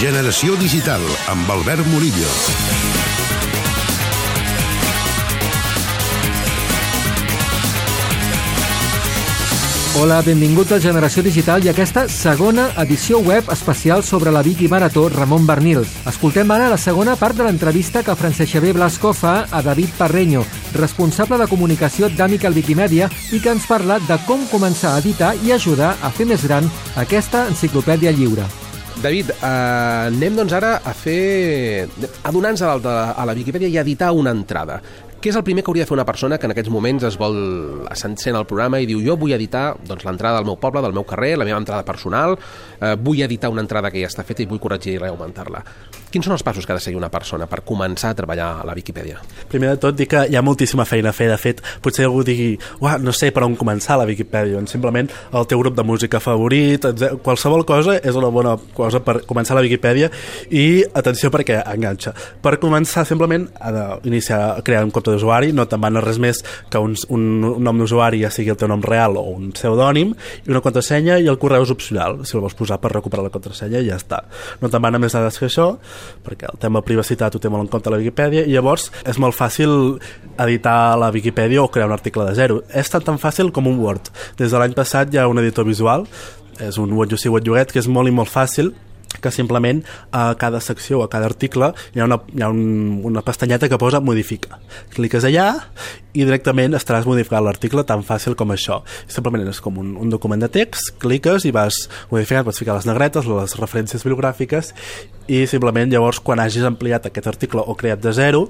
Generació Digital, amb Albert Murillo. Hola, benvinguts a Generació Digital i aquesta segona edició web especial sobre la Vicky Marató Ramon Bernil. Escoltem ara la segona part de l'entrevista que Francesc Xavier Blasco fa a David Parreño, responsable de comunicació d'Amical Wikimedia i que ens parla de com començar a editar i ajudar a fer més gran aquesta enciclopèdia lliure. David, eh, anem doncs ara a fer... a donar-nos a, a la Viquipèdia i a editar una entrada. Què és el primer que hauria de fer una persona que en aquests moments es vol sent el programa i diu jo vull editar doncs, l'entrada del meu poble, del meu carrer, la meva entrada personal, eh, vull editar una entrada que ja està feta i vull corregir i augmentar-la. Quins són els passos que ha de seguir una persona per començar a treballar a la Viquipèdia? Primer de tot, dir que hi ha moltíssima feina a fer. De fet, potser algú digui, Uah, no sé per on començar la Viquipèdia. Doncs simplement el teu grup de música favorit, qualsevol cosa és una bona cosa per començar la Viquipèdia i atenció perquè enganxa. Per començar, simplement, ha d'iniciar a crear un compte d'usuari, no te'n van res més que un, un, un nom d'usuari ja sigui el teu nom real o un pseudònim, i una contrasenya i el correu és opcional, si el vols posar per recuperar la contrasenya ja està. No te'n van més dades que això, perquè el tema privacitat ho té molt en compte la Viquipèdia i llavors és molt fàcil editar la Viquipèdia o crear un article de zero. És tan tan fàcil com un Word. Des de l'any passat hi ha un editor visual, és un What You See What You Get, que és molt i molt fàcil que simplement a cada secció, a cada article, hi ha una, hi ha un, una pestanyeta que posa modifica. Cliques allà i directament estaràs modificant l'article tan fàcil com això. Simplement és com un, un document de text, cliques i vas modificant, pots ficar les negretes, les referències bibliogràfiques i simplement llavors quan hagis ampliat aquest article o creat de zero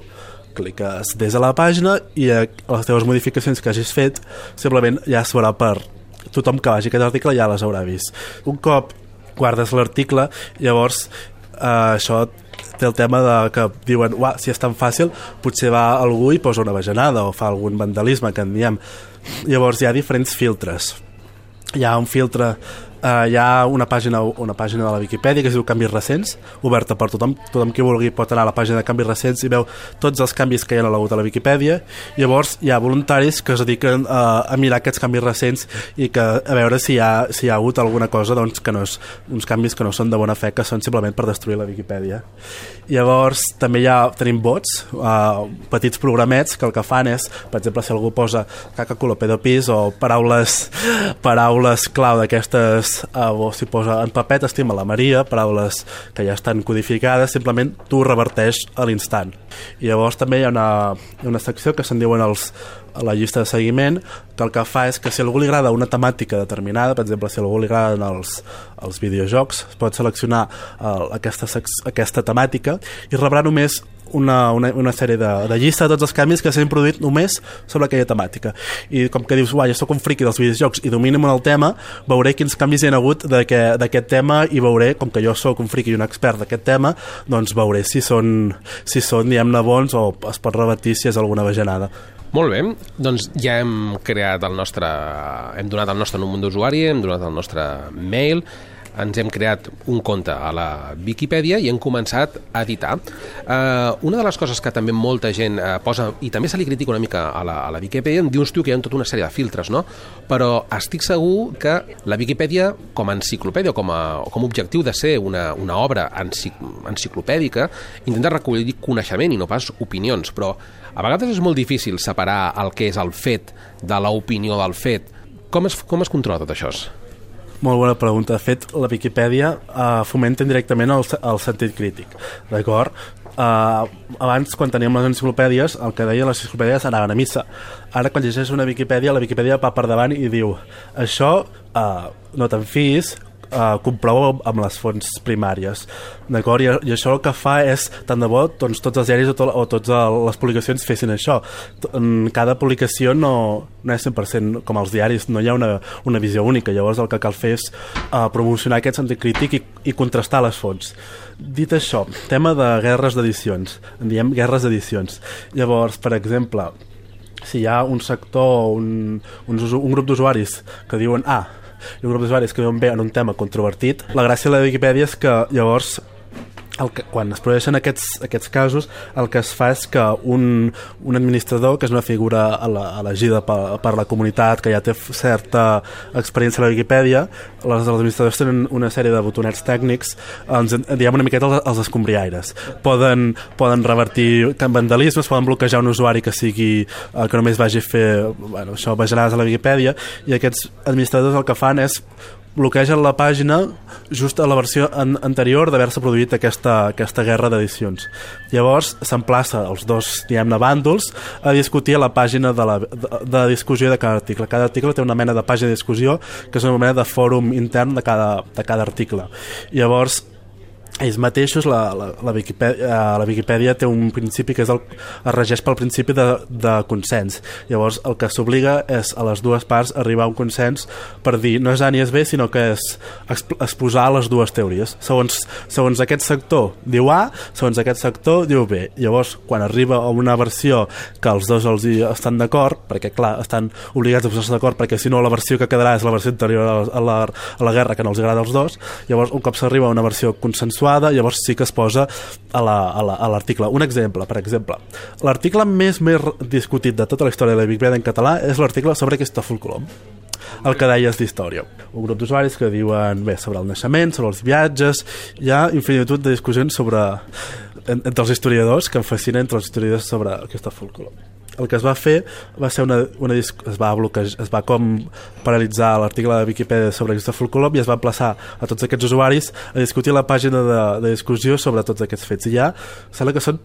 cliques des de la pàgina i les teves modificacions que hagis fet simplement ja es veurà per tothom que vagi aquest article ja les haurà vist. Un cop guardes l'article, llavors eh, això té el tema de que diuen, uah, si és tan fàcil, potser va algú i posa una bajanada o fa algun vandalisme, que en diem. Llavors hi ha diferents filtres. Hi ha un filtre Uh, hi ha una pàgina, una pàgina de la Viquipèdia que es diu Canvis recents, oberta per tothom, tothom qui vulgui pot anar a la pàgina de Canvis recents i veu tots els canvis que hi ha a hagut a la Viquipèdia. Llavors hi ha voluntaris que es dediquen uh, a mirar aquests canvis recents i que a veure si hi ha, si hi ha hagut alguna cosa doncs, que no és, uns canvis que no són de bona fe, que són simplement per destruir la Viquipèdia. Llavors també hi ha, tenim bots, uh, petits programets que el que fan és, per exemple, si algú posa caca culo pedo pis o paraules, paraules clau d'aquestes uh, o si posa en paper t'estima la Maria, paraules que ja estan codificades, simplement tu reverteix a l'instant. I llavors també hi ha una, una secció que se'n diuen els, a la llista de seguiment que el que fa és que si algú li agrada una temàtica determinada, per exemple, si algú li agraden els, els videojocs, es pot seleccionar uh, aquesta, aquesta temàtica i rebrà només una, una, una sèrie de, de llista de tots els canvis que s'han produït només sobre aquella temàtica. I com que dius, uai, jo sóc un friqui dels videojocs i domino el tema, veuré quins canvis hi ha hagut d'aquest tema i veuré, com que jo sóc un friqui i un expert d'aquest tema, doncs veuré si són, si són diguem-ne, bons o es pot rebatir si és alguna bajanada. Molt bé, doncs ja hem creat el nostre... hem donat el nostre número d'usuari, hem donat el nostre mail, ens hem creat un compte a la Viquipèdia i hem començat a editar. Uh, una de les coses que també molta gent uh, posa, i també se li critica una mica a la, a la Viquipèdia, em dius tu que hi ha tota una sèrie de filtres, no? Però estic segur que la Viquipèdia, com a enciclopèdia, com a, com a objectiu de ser una, una obra encic enciclopèdica, intenta recollir coneixement i no pas opinions, però a vegades és molt difícil separar el que és el fet de l'opinió del fet. Com es, com es controla tot això? Molt bona pregunta. De fet, la Viquipèdia uh, fomenta directament el, el sentit crític, d'acord? Uh, abans, quan teníem les enciclopèdies, el que deien les enciclopèdies anaven a missa. Ara, quan llegeixes una Viquipèdia, la Viquipèdia va per davant i diu això uh, no te'n fis, eh, comprova amb les fonts primàries d'acord? I, I això el que fa és tant de bo doncs, tots els diaris o, to, o totes les publicacions fessin això. En cada publicació no, no és 100% com els diaris, no hi ha una, una visió única, llavors el que cal fer és eh, promocionar aquest sentit crític i, i contrastar les fonts. Dit això, tema de guerres d'edicions. En diem guerres d'edicions. Llavors, per exemple si hi ha un sector, un, un, un grup d'usuaris que diuen ah, i un grup d'usuaris que veuen bé en un tema controvertit. La gràcia de la Wikipedia és que llavors el que, quan es produeixen aquests, aquests casos, el que es fa és que un, un administrador, que és una figura elegida per, per la comunitat, que ja té certa experiència a la Wikipedia, les, els administradors tenen una sèrie de botonets tècnics, ens, diguem una miqueta els, els escombriaires. Poden, poden revertir vandalismes, poden bloquejar un usuari que sigui eh, que només vagi a fer bueno, això, bajanades a la Wikipedia, i aquests administradors el que fan és bloquegen la pàgina just a la versió an anterior d'haver-se produït aquesta, aquesta guerra d'edicions. Llavors s'emplaça els dos, diguem-ne, bàndols a discutir a la pàgina de, la, de, de discussió de cada article. Cada article té una mena de pàgina de discussió que és una mena de fòrum intern de cada, de cada article. Llavors ells mateixos, la, la, la, Wikipedia, eh, la Wikipedia té un principi que és el, es regeix pel principi de, de consens. Llavors, el que s'obliga és a les dues parts arribar a un consens per dir no és A ni és B, sinó que és exposar les dues teories. Segons, segons aquest sector diu A, segons aquest sector diu B. Llavors, quan arriba a una versió que els dos els estan d'acord, perquè, clar, estan obligats a posar-se d'acord, perquè si no la versió que quedarà és la versió anterior a la, a la guerra que no els agrada als dos, llavors, un cop s'arriba a una versió consensuada, trobada, llavors sí que es posa a l'article. Un exemple, per exemple. L'article més més discutit de tota la història de la Wikipedia en català és l'article sobre Cristòfol Colom el que deies d'història. Un grup d'usuaris que diuen bé, sobre el naixement, sobre els viatges, hi ha infinitud de discussions sobre, entre els historiadors que em fascinen entre els historiadors sobre Cristòfol Colom el que es va fer va ser una, una es va bloquejar, es va com paralitzar l'article de Wikipedia sobre Cristòfol Colom i es va plaçar a tots aquests usuaris a discutir la pàgina de, de discussió sobre tots aquests fets. I ja sembla que són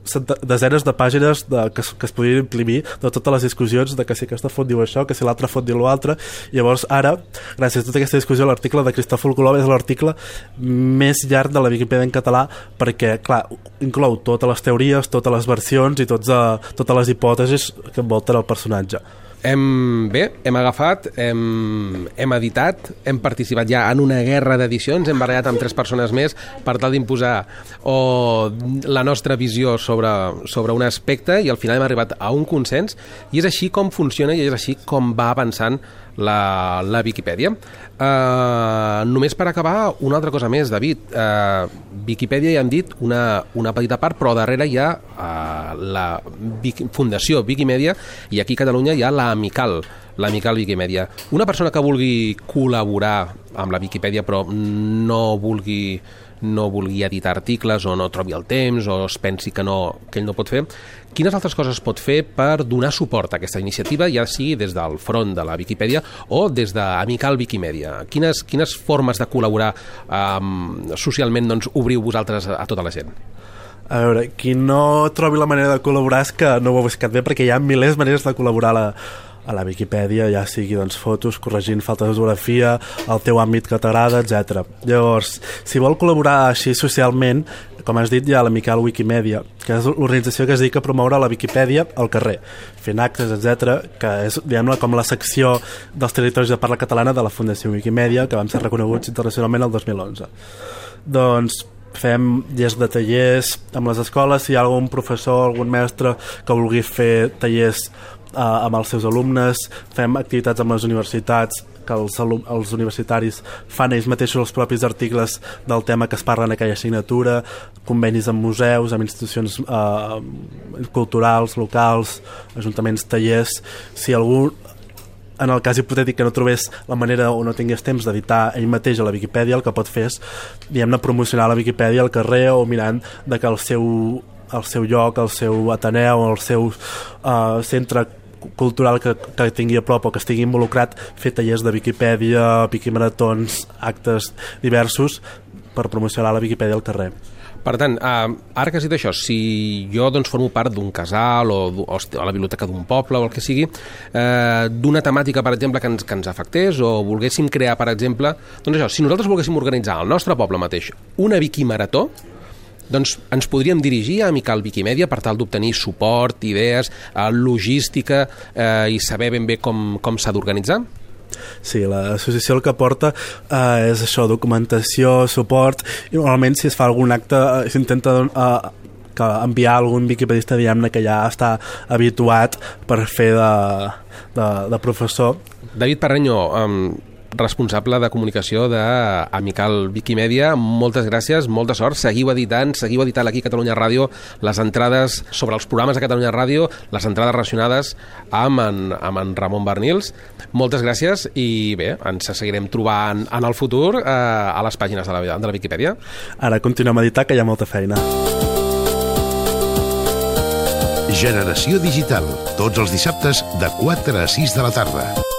desenes de pàgines de, que, que es podien imprimir de totes les discussions de que si aquesta font diu això, que si l'altra font diu l'altre. Llavors ara, gràcies a tota aquesta discussió, l'article de Cristòfol Colom és l'article més llarg de la Wikipedia en català perquè, clar, inclou totes les teories, totes les versions i tots, uh, totes les hipòtesis que envolten el personatge. Hem, bé, hem agafat, hem, hem editat, hem participat ja en una guerra d'edicions, hem barallat amb tres persones més per tal d'imposar o la nostra visió sobre, sobre un aspecte i al final hem arribat a un consens i és així com funciona i és així com va avançant la, la Viquipèdia. Uh, només per acabar, una altra cosa més, David. Uh, Viquipèdia ja hem dit una, una petita part, però darrere hi ha uh, la Vic Fundació Wikimedia i aquí a Catalunya hi ha l'Amical, l'Amical Wikimedia. Una persona que vulgui col·laborar amb la Viquipèdia però no vulgui no vulgui editar articles o no trobi el temps o es pensi que, no, que ell no pot fer, quines altres coses pot fer per donar suport a aquesta iniciativa, ja sigui des del front de la Viquipèdia o des d'Amical Wikimedia? Quines, quines formes de col·laborar um, socialment doncs, obriu vosaltres a, a tota la gent? A veure, qui no trobi la manera de col·laborar és que no ho ha buscat bé, perquè hi ha milers de maneres de col·laborar a la, a la Viquipèdia, ja sigui doncs, fotos, corregint falta d'ortografia, el teu àmbit que t'agrada, etc. Llavors, si vol col·laborar així socialment, com has dit, hi ha l'Amical Wikimedia, que és l'organització que es dedica a promoure la Viquipèdia al carrer, fent actes, etc, que és, diguem com la secció dels territoris de parla catalana de la Fundació Wikimedia, que vam ser reconeguts internacionalment el 2011. Doncs fem dies de tallers amb les escoles, si hi ha algun professor, algun mestre que vulgui fer tallers eh, amb els seus alumnes, fem activitats amb les universitats que els, els universitaris fan ells mateixos els propis articles del tema que es parla en aquella assignatura, convenis amb museus, amb institucions eh, culturals, locals, ajuntaments, tallers. Si algú en el cas hipotètic que no trobés la manera o no tingués temps d'editar ell mateix a la Viquipèdia, el que pot fer és diguem-ne promocionar la Viquipèdia al carrer o mirant de que el seu, el seu lloc, el seu Ateneu, el seu uh, centre cultural que, que tingui a prop o que estigui involucrat fer tallers de Viquipèdia, Wikimaratons, actes diversos per promocionar la Viquipèdia al carrer. Per tant, eh, ara que has dit això, si jo doncs, formo part d'un casal o, o a la biblioteca d'un poble o el que sigui, eh, d'una temàtica, per exemple, que ens, que ens afectés o volguéssim crear, per exemple, doncs això, si nosaltres volguéssim organitzar al nostre poble mateix una Wikimarató, doncs ens podríem dirigir a Amical Wikimedia per tal d'obtenir suport, idees, eh, logística eh, i saber ben bé com, com s'ha d'organitzar? Sí, l'associació el que porta eh, és això, documentació, suport, i normalment si es fa algun acte eh, s'intenta eh, que enviar algun viquipedista diguem-ne que ja està habituat per fer de, de, de professor. David Parreño, um, responsable de comunicació d'Amical Wikimedia. Moltes gràcies, molta sort. Seguiu editant, seguiu editant aquí a Catalunya Ràdio les entrades sobre els programes de Catalunya Ràdio, les entrades relacionades amb en, amb en Ramon Bernils. Moltes gràcies i bé, ens seguirem trobant en el futur eh, a les pàgines de la, de la Viquipèdia. Ara continuem a editar, que hi ha molta feina. Generació Digital, tots els dissabtes de 4 a 6 de la tarda.